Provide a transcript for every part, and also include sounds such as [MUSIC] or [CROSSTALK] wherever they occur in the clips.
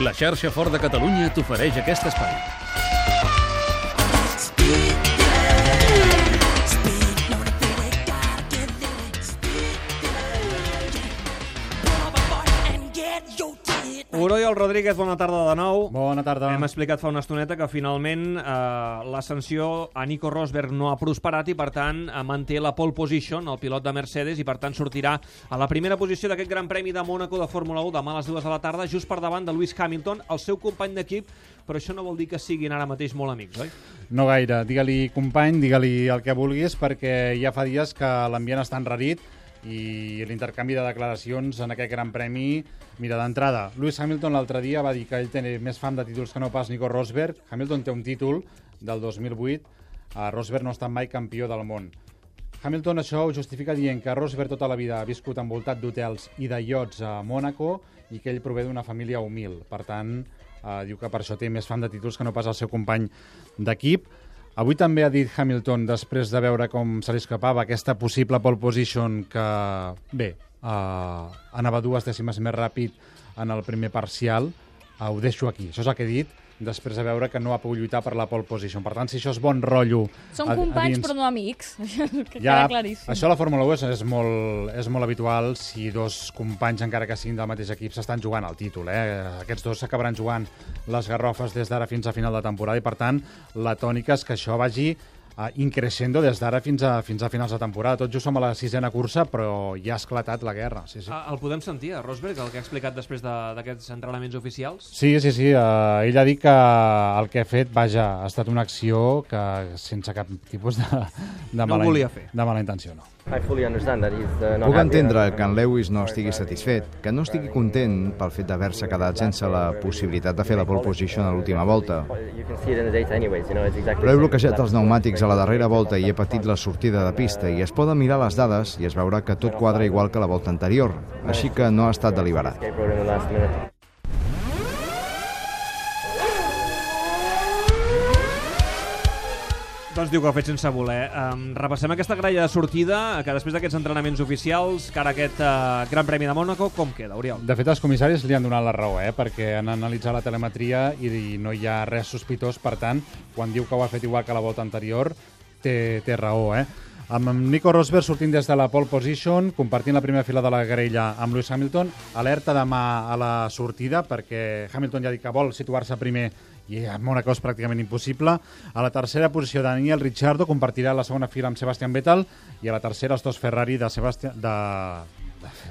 La xarxa Fort de Catalunya t'ofereix aquest espai. Oriol Rodríguez, bona tarda de nou. Bona tarda. Hem explicat fa una estoneta que finalment eh, l'ascensió a Nico Rosberg no ha prosperat i per tant eh, manté la pole position, el pilot de Mercedes, i per tant sortirà a la primera posició d'aquest Gran Premi de Mónaco de Fórmula 1 demà a les dues de la tarda, just per davant de Lewis Hamilton, el seu company d'equip, però això no vol dir que siguin ara mateix molt amics, oi? No gaire. Digue-li company, digue-li el que vulguis, perquè ja fa dies que l'ambient està enrarit i l'intercanvi de declaracions en aquest Gran Premi, mira, d'entrada, Lewis Hamilton l'altre dia va dir que ell té més fam de títols que no pas Nico Rosberg. Hamilton té un títol del 2008, uh, Rosberg no ha estat mai campió del món. Hamilton això ho justifica dient que Rosberg tota la vida ha viscut envoltat d'hotels i de iots a Mònaco i que ell prové d'una família humil. Per tant, uh, diu que per això té més fam de títols que no pas el seu company d'equip. Avui també ha dit Hamilton, després de veure com se li escapava aquesta possible pole position que, bé, uh, anava dues dècimes més ràpid en el primer parcial, uh, ho deixo aquí. Això és el que he dit, després de veure que no ha pogut lluitar per la pole position. Per tant, si això és bon rotllo... Són a- a companys dins- però no amics. [LAUGHS] que ja, claríssim. això a la Fórmula 1 és, és, molt, és molt habitual si dos companys, encara que siguin del mateix equip, s'estan jugant el títol. Eh? Aquests dos s'acabaran jugant les garrofes des d'ara fins a final de temporada i, per tant, la tònica és que això vagi uh, increixendo des d'ara fins, a, fins a finals de temporada. Tot just som a la sisena cursa, però ja ha esclatat la guerra. Sí, sí. Ah, el podem sentir, a Rosberg, el que ha explicat després de- d'aquests entrenaments oficials? Sí, sí, sí. Uh, ell ha dit que el que ha fet, vaja, ha estat una acció que sense cap tipus de, de, No mala, volia fer. de mala intenció. No. I fully understand that he's uh, not Puc entendre que en Lewis no estigui satisfet, que no estigui content pel fet d'haver-se quedat sense la possibilitat de fer la pole position a l'última volta. Però he bloquejat els pneumàtics a la darrera volta i he patit la sortida de pista i es poden mirar les dades i es veurà que tot quadra igual que la volta anterior, així que no ha estat deliberat. Doncs diu que ho ha fet sense voler. Um, repassem aquesta gralla de sortida, que després d'aquests entrenaments oficials, cara a aquest uh, Gran Premi de Mònaco, com queda, Oriol? De fet, els comissaris li han donat la raó, eh? perquè han analitzat la telemetria i, no hi ha res sospitós, per tant, quan diu que ho ha fet igual que la volta anterior, té, té raó. Eh? Amb Nico Rosberg sortint des de la pole position, compartint la primera fila de la grella amb Lewis Hamilton, alerta demà a la sortida, perquè Hamilton ja ha dit que vol situar-se primer i a Mónaco és pràcticament impossible. A la tercera posició, Daniel Ricciardo compartirà la segona fila amb Sebastian Vettel i a la tercera els dos Ferrari de Sebastian, de,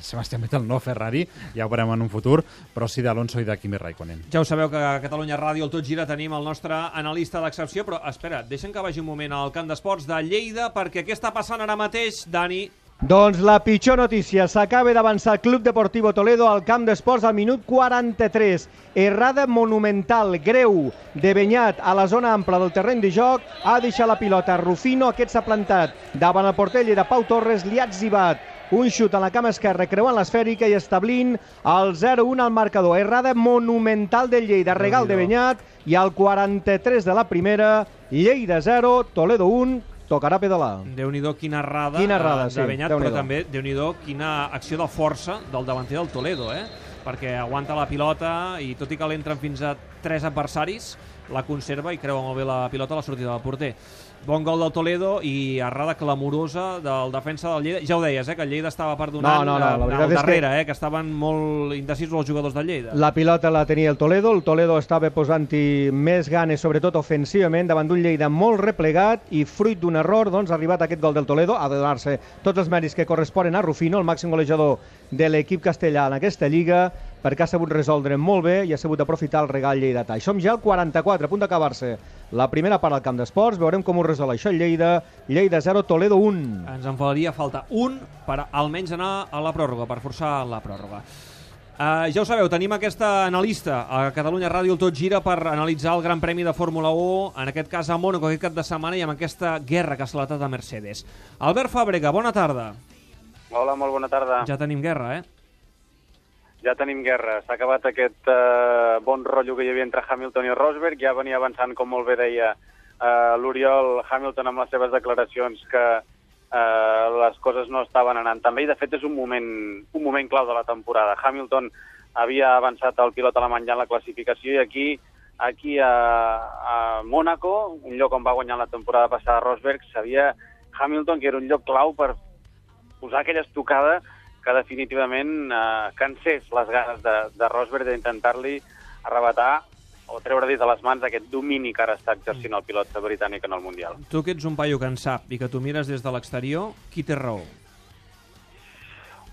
Sebastian Vettel, no Ferrari, ja ho veurem en un futur, però sí d'Alonso i de Kimi Raikkonen. Ja ho sabeu que a Catalunya Ràdio, el Tot Gira, tenim el nostre analista d'excepció, però espera, deixem que vagi un moment al camp d'esports de Lleida, perquè què està passant ara mateix, Dani? Doncs la pitjor notícia, s'acaba d'avançar el Club Deportivo Toledo al camp d'esports al minut 43. Errada monumental, greu, de Benyat a la zona ampla del terreny de joc, ha deixat la pilota. Rufino, aquest s'ha plantat. Davant el portell de Pau Torres, li ha exhibat un xut a la cama esquerra creuant l'esfèrica i establint el 0-1 al marcador. Errada monumental del Lleida, regal de Benyat i al 43 de la primera, Lleida 0, Toledo 1, tocarà pedalar. Déu-n'hi-do quina errada, Quina errada, de sí, Benyat, però també, déu nhi quina acció de força del davanter del Toledo, eh? perquè aguanta la pilota i tot i que l'entren fins a tres adversaris, la conserva i creua molt bé la pilota a la sortida del porter. Bon gol del Toledo i errada clamorosa del defensa del Lleida. Ja ho deies, eh, que el Lleida estava perdonant No, no, no, la al és que- darrere, eh, que estaven molt indecisos els jugadors del Lleida. La pilota la tenia el Toledo, el Toledo estava posant-hi més ganes, sobretot ofensivament, davant d'un Lleida molt replegat i fruit d'un error, doncs, ha arribat aquest gol del Toledo, de donar-se tots els mèrits que corresponen a Rufino, el màxim golejador de l'equip castellà en aquesta lliga, perquè ha sabut resoldre molt bé i ha sabut aprofitar el regal lleidatà. I som ja al 44, a punt d'acabar-se la primera part del camp d'esports, veurem com ho resol això el Lleida, Lleida 0, Toledo 1. Ens en faria falta un per almenys anar a la pròrroga, per forçar la pròrroga. Uh, ja ho sabeu, tenim aquesta analista a Catalunya Ràdio el Tot Gira per analitzar el Gran Premi de Fórmula 1, en aquest cas a Mónaco aquest cap de setmana i amb aquesta guerra que ha esclatat a Mercedes. Albert Fàbrega, bona tarda. Hola, molt bona tarda. Ja tenim guerra, eh? Ja tenim guerra. S'ha acabat aquest eh, bon rotllo que hi havia entre Hamilton i Rosberg. Ja venia avançant, com molt bé deia eh, l'Oriol Hamilton amb les seves declaracions, que eh, les coses no estaven anant tan bé. I, de fet, és un moment, un moment clau de la temporada. Hamilton havia avançat el pilot alemany ja en la classificació i aquí aquí a, a Mónaco, un lloc on va guanyar la temporada passada Rosberg, sabia Hamilton que era un lloc clau per posar aquella estocada que definitivament eh, cansés les ganes de, de Rosberg d'intentar-li arrebatar o treure-li de les mans aquest domini que ara està exercint el pilot britànic en el Mundial. Tu que ets un paio que en sap i que tu mires des de l'exterior, qui té raó?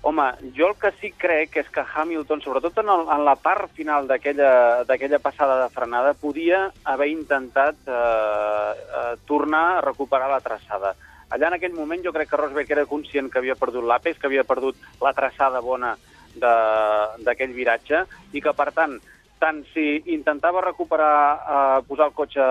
Home, jo el que sí crec és que Hamilton, sobretot en, el, en la part final d'aquella passada de frenada, podia haver intentat eh, eh, tornar a recuperar la traçada. Allà en aquell moment jo crec que Rosberg era conscient que havia perdut l'Apes, que havia perdut la traçada bona d'aquell viratge i que, per tant, tant si intentava recuperar, eh, posar el cotxe,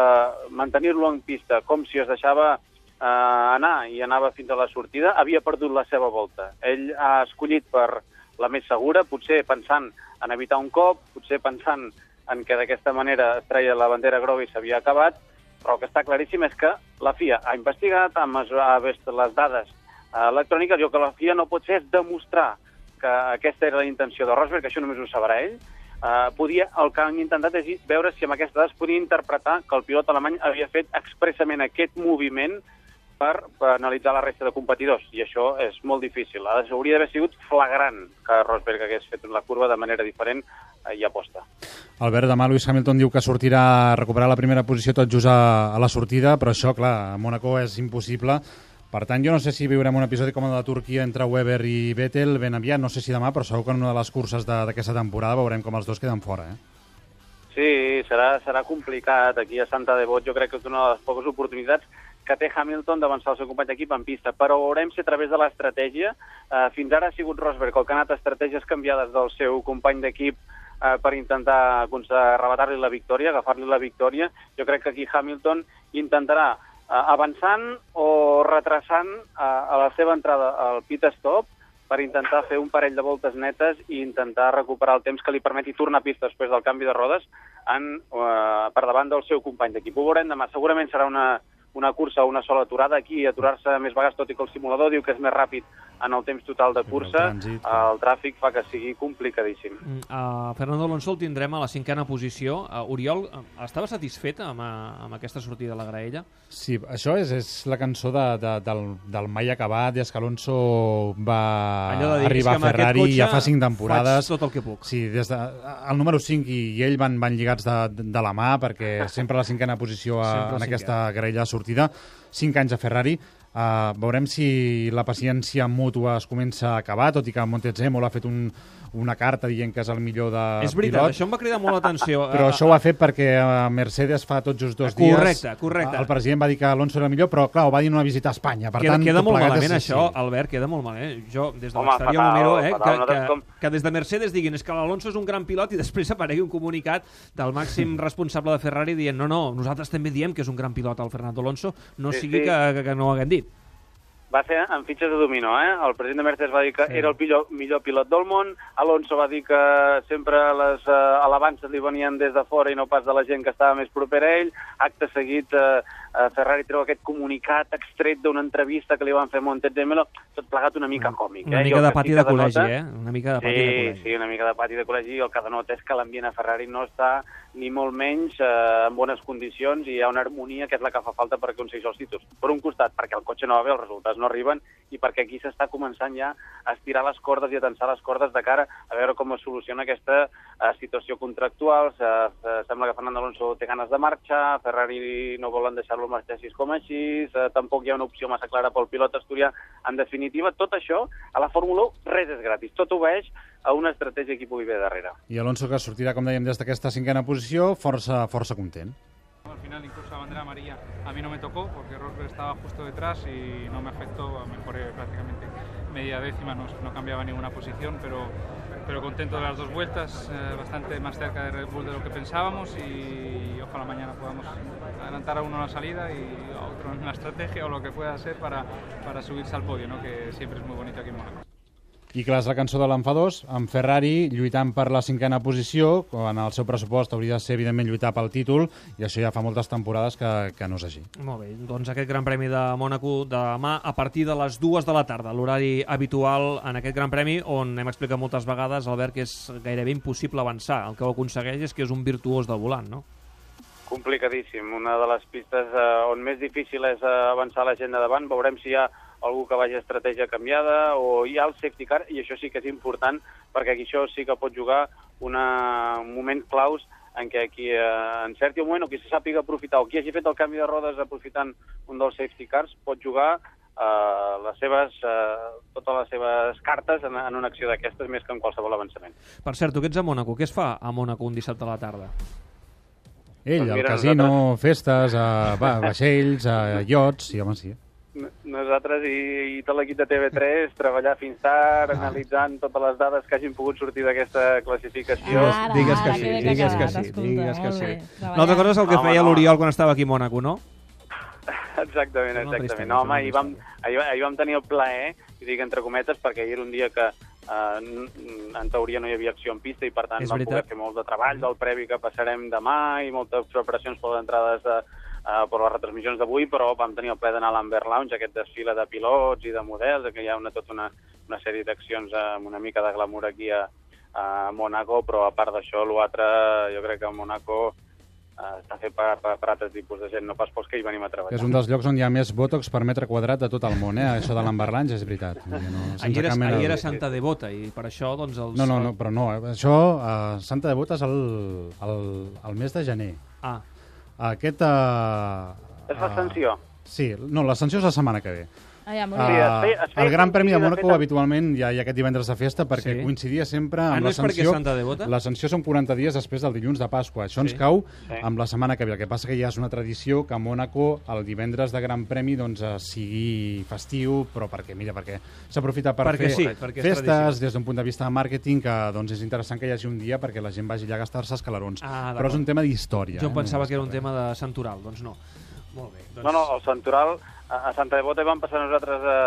mantenir-lo en pista, com si es deixava eh, anar i anava fins a la sortida, havia perdut la seva volta. Ell ha escollit per la més segura, potser pensant en evitar un cop, potser pensant en que d'aquesta manera es treia la bandera groga i s'havia acabat, però el que està claríssim és que la FIA ha investigat, ha, vist les dades eh, electròniques, i el que la FIA no pot fer és demostrar que aquesta era la intenció de Rosberg, que això només ho sabrà ell, Uh, podia, el que han intentat és veure si amb aquestes dades podia interpretar que el pilot alemany havia fet expressament aquest moviment per, per analitzar la resta de competidors, i això és molt difícil. Hauria d'haver sigut flagrant que Rosberg hagués fet la curva de manera diferent eh, i aposta. Albert, demà Lewis Hamilton diu que sortirà a recuperar la primera posició tot just a, a la sortida, però això, clar, a Mónaco és impossible. Per tant, jo no sé si viurem un episodi com el de Turquia entre Weber i Vettel ben aviat, no sé si demà, però segur que en una de les curses d'aquesta temporada veurem com els dos queden fora, eh? Sí, serà, serà complicat. Aquí a Santa Devot jo crec que és una de les poques oportunitats que té Hamilton d'avançar el seu company d'equip en pista, però veurem si a través de l'estratègia. Eh, fins ara ha sigut Rosberg el que ha anat estratègies canviades del seu company d'equip eh, per intentar arrebatar-li la victòria, agafar-li la victòria. Jo crec que aquí Hamilton intentarà eh, avançant o retrasant eh, a la seva entrada al pit stop per intentar fer un parell de voltes netes i intentar recuperar el temps que li permeti tornar a pista després del canvi de rodes en, eh, per davant del seu company d'equip. Ho veurem demà. Segurament serà una, una cursa una sola aturada. Aquí aturar-se més vegades, tot i que el simulador diu que és més ràpid en el temps total de cursa, el, trànsit, el tràfic fa que sigui complicadíssim. Uh, Fernando Alonso el tindrem a la cinquena posició. Uh, Oriol, uh, estava satisfet amb, uh, amb aquesta sortida de la graella? Sí, això és, és la cançó de, de, del, del mai acabat, des que Alonso va dir, arribar a Ferrari ja fa cinc temporades. tot el que puc. Sí, des de, el número 5 i, i ell van, van lligats de, de la mà perquè [LAUGHS] sempre la cinquena posició a, en aquesta graella sortida. Cinc anys a Ferrari, Uh, veurem si la paciència mútua es comença a acabar, tot i que Montezemolo ha fet un, una carta dient que és el millor de És veritat, pilot. això em va cridar molt l'atenció. Però això ho ha fet perquè uh, Mercedes fa tot just dos dies... Correcte, correcte. El president va dir que Alonso era el millor, però clar, ho va dir en una visita a Espanya. Per queda, tant, queda molt malament és, això, sí. Albert, queda molt malament. Jo, des de l'exterior m'ho miro, eh, fatal, que, que, com... que des de Mercedes diguin és que l'Alonso és un gran pilot i després aparegui un comunicat del màxim [LAUGHS] responsable de Ferrari dient no, no, nosaltres també diem que és un gran pilot el Fernando Alonso, no Sí, sigui sí. Que, que, que no ho haguem dit. Va ser en fitxes de dominó, eh? El president de Mercedes va dir que Sí. era el millor, millor pilot del món, Alonso va dir que sempre les uh, alabances li venien des de fora i no pas de la gent que estava més propera a ell. Acte seguit, uh, Ferrari treu aquest comunicat extret d'una entrevista que li van fer a Montezemolo, tot plegat una mica còmic. Una eh? Mica de pati de col·legi, eh? Una mica de pati de Sí, col·legi. sí, una mica de pati de col·legi i el que denota és que l'ambient a Ferrari no està ni molt menys eh, en bones condicions i hi ha una harmonia que és la que fa falta per aconseguir els títols. Per un costat, perquè el cotxe no va bé, els resultats no arriben, i perquè aquí s'està començant ja a estirar les cordes i a tensar les cordes de cara a veure com es soluciona aquesta eh, situació contractual. Se, se, sembla que Fernando Alonso té ganes de marxar, Ferrari no volen deixar-lo marxar així com així, eh, tampoc hi ha una opció massa clara pel pilot asturià. En definitiva, tot això, a la Fórmula 1, res és gratis. Tot obeix a una estratègia que hi pugui haver darrere. I Alonso que sortirà, com dèiem, des d'aquesta cinquena posició, força, força content. Al final incluso la bandera amarilla a mí no me tocó porque Rosberg estaba justo detrás y no me afectó, mejoré prácticamente media décima, no, no cambiaba ninguna posición, pero, pero contento de las dos vueltas, eh, bastante más cerca de Red Bull de lo que pensábamos y ojalá mañana podamos adelantar a uno la salida y a otro en la estrategia o lo que pueda ser para, para subirse al podio, ¿no? que siempre es muy bonito aquí en Mónaco. I clar, és la cançó de l'enfadós, amb Ferrari lluitant per la cinquena posició, quan el seu pressupost hauria de ser, evidentment, lluitar pel títol, i això ja fa moltes temporades que, que no és així. Molt bé, doncs aquest Gran Premi de Mònaco de demà a partir de les dues de la tarda, l'horari habitual en aquest Gran Premi, on hem explicat moltes vegades, Albert, que és gairebé impossible avançar. El que ho aconsegueix és que és un virtuós del volant, no? Complicadíssim. Una de les pistes eh, on més difícil és eh, avançar la gent de davant. Veurem si hi ha algú que vagi a estratègia canviada o hi ha el safety car, i això sí que és important, perquè aquí això sí que pot jugar una, un moment claus en què qui eh, encerti un moment o qui se sàpiga aprofitar o qui hagi fet el canvi de rodes aprofitant un dels safety cars pot jugar eh, les seves, eh, totes les seves cartes en, en una acció d'aquestes més que en qualsevol avançament. Per cert, tu que ets a Mònaco, què es fa a Mònaco un dissabte a la tarda? Ell, Doncs al mira, casino, nosaltres- festes, a, va, vaixells, a [LAUGHS] iots, i home, sí. Nosaltres i, i tot l'equip de TV3 treballar fins tard, analitzant totes les dades que hagin pogut sortir d'aquesta classificació. Ara, digues que ara, sí, que digues que sí, digues que sí. bé, L'altra cosa és el que Home, feia no. l'Oriol quan estava aquí a Mònaco, no? Exactament, exactament. No, home, ahir vam, ahir, ahir vam tenir el plaer, i dic entre cometes, perquè ahir era un dia que eh, en teoria no hi havia acció en pista i per tant vam poder fer molt de treball del previ que passarem demà i moltes preparacions per les entrades de, uh, per les retransmissions d'avui, però vam tenir el plaer d'anar a l'Amber Lounge, aquest desfile de pilots i de models, que hi ha una, tota una, una sèrie d'accions eh, amb una mica de glamour aquí a, a Monaco, però a part d'això, l'altre, jo crec que a Monaco eh, està fet per, per, per altres tipus de gent, no pas pels que hi venim a treballar. És un dels llocs on hi ha més botox per metre quadrat de tot el món, eh? Això de l'Amberlange és veritat. No, Ahir era, ahir de era. Santa Devota i per això doncs els... No, no, no, però no. eh? Això, a Santa Devota és el, el, el mes de gener. Ah, Aquest... Uh, És l'ascensió. Sí, no, l'ascensió és la setmana que ve. Ah, ja, molt Uh, bé. Sí, es feia- es feia el Gran Premi de amb- habitualment hi ha, hi ha aquest divendres de festa perquè Sí. coincidia sempre Ah, amb no perquè l'ascensió. Santa Devota? L'ascensió són 40 dies després del dilluns de Pasqua. Això ens Sí. cau Sí. amb la setmana que ve. El que passa que ja és una tradició que a Mónaco el divendres de Gran Premi doncs, eh, sigui festiu, però perquè, mira, perquè s'aprofita per Perquè fer sí, perquè festes des d'un punt de vista de màrqueting que doncs, és interessant que hi hagi un dia perquè la gent vagi allà a gastar-se escalarons. Ah, però és un tema d'història. jo eh? pensava No que era un tema de Santoral, doncs no. Molt bé. Doncs... No, no, el Santoral, a, Santa Devota vam passar nosaltres a,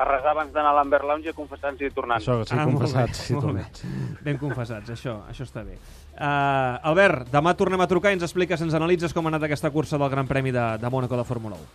a resar abans d'anar a l'Amber Lounge i a confessar-nos i tornant. Això, sí, Ah, confessats. bé, Sí, tornats. Ben confessats, això, això està bé. Uh, Albert, demà tornem a trucar i ens expliques, ens analitzes com ha anat aquesta cursa del Gran Premi de, de Mònaco de Fórmula 1.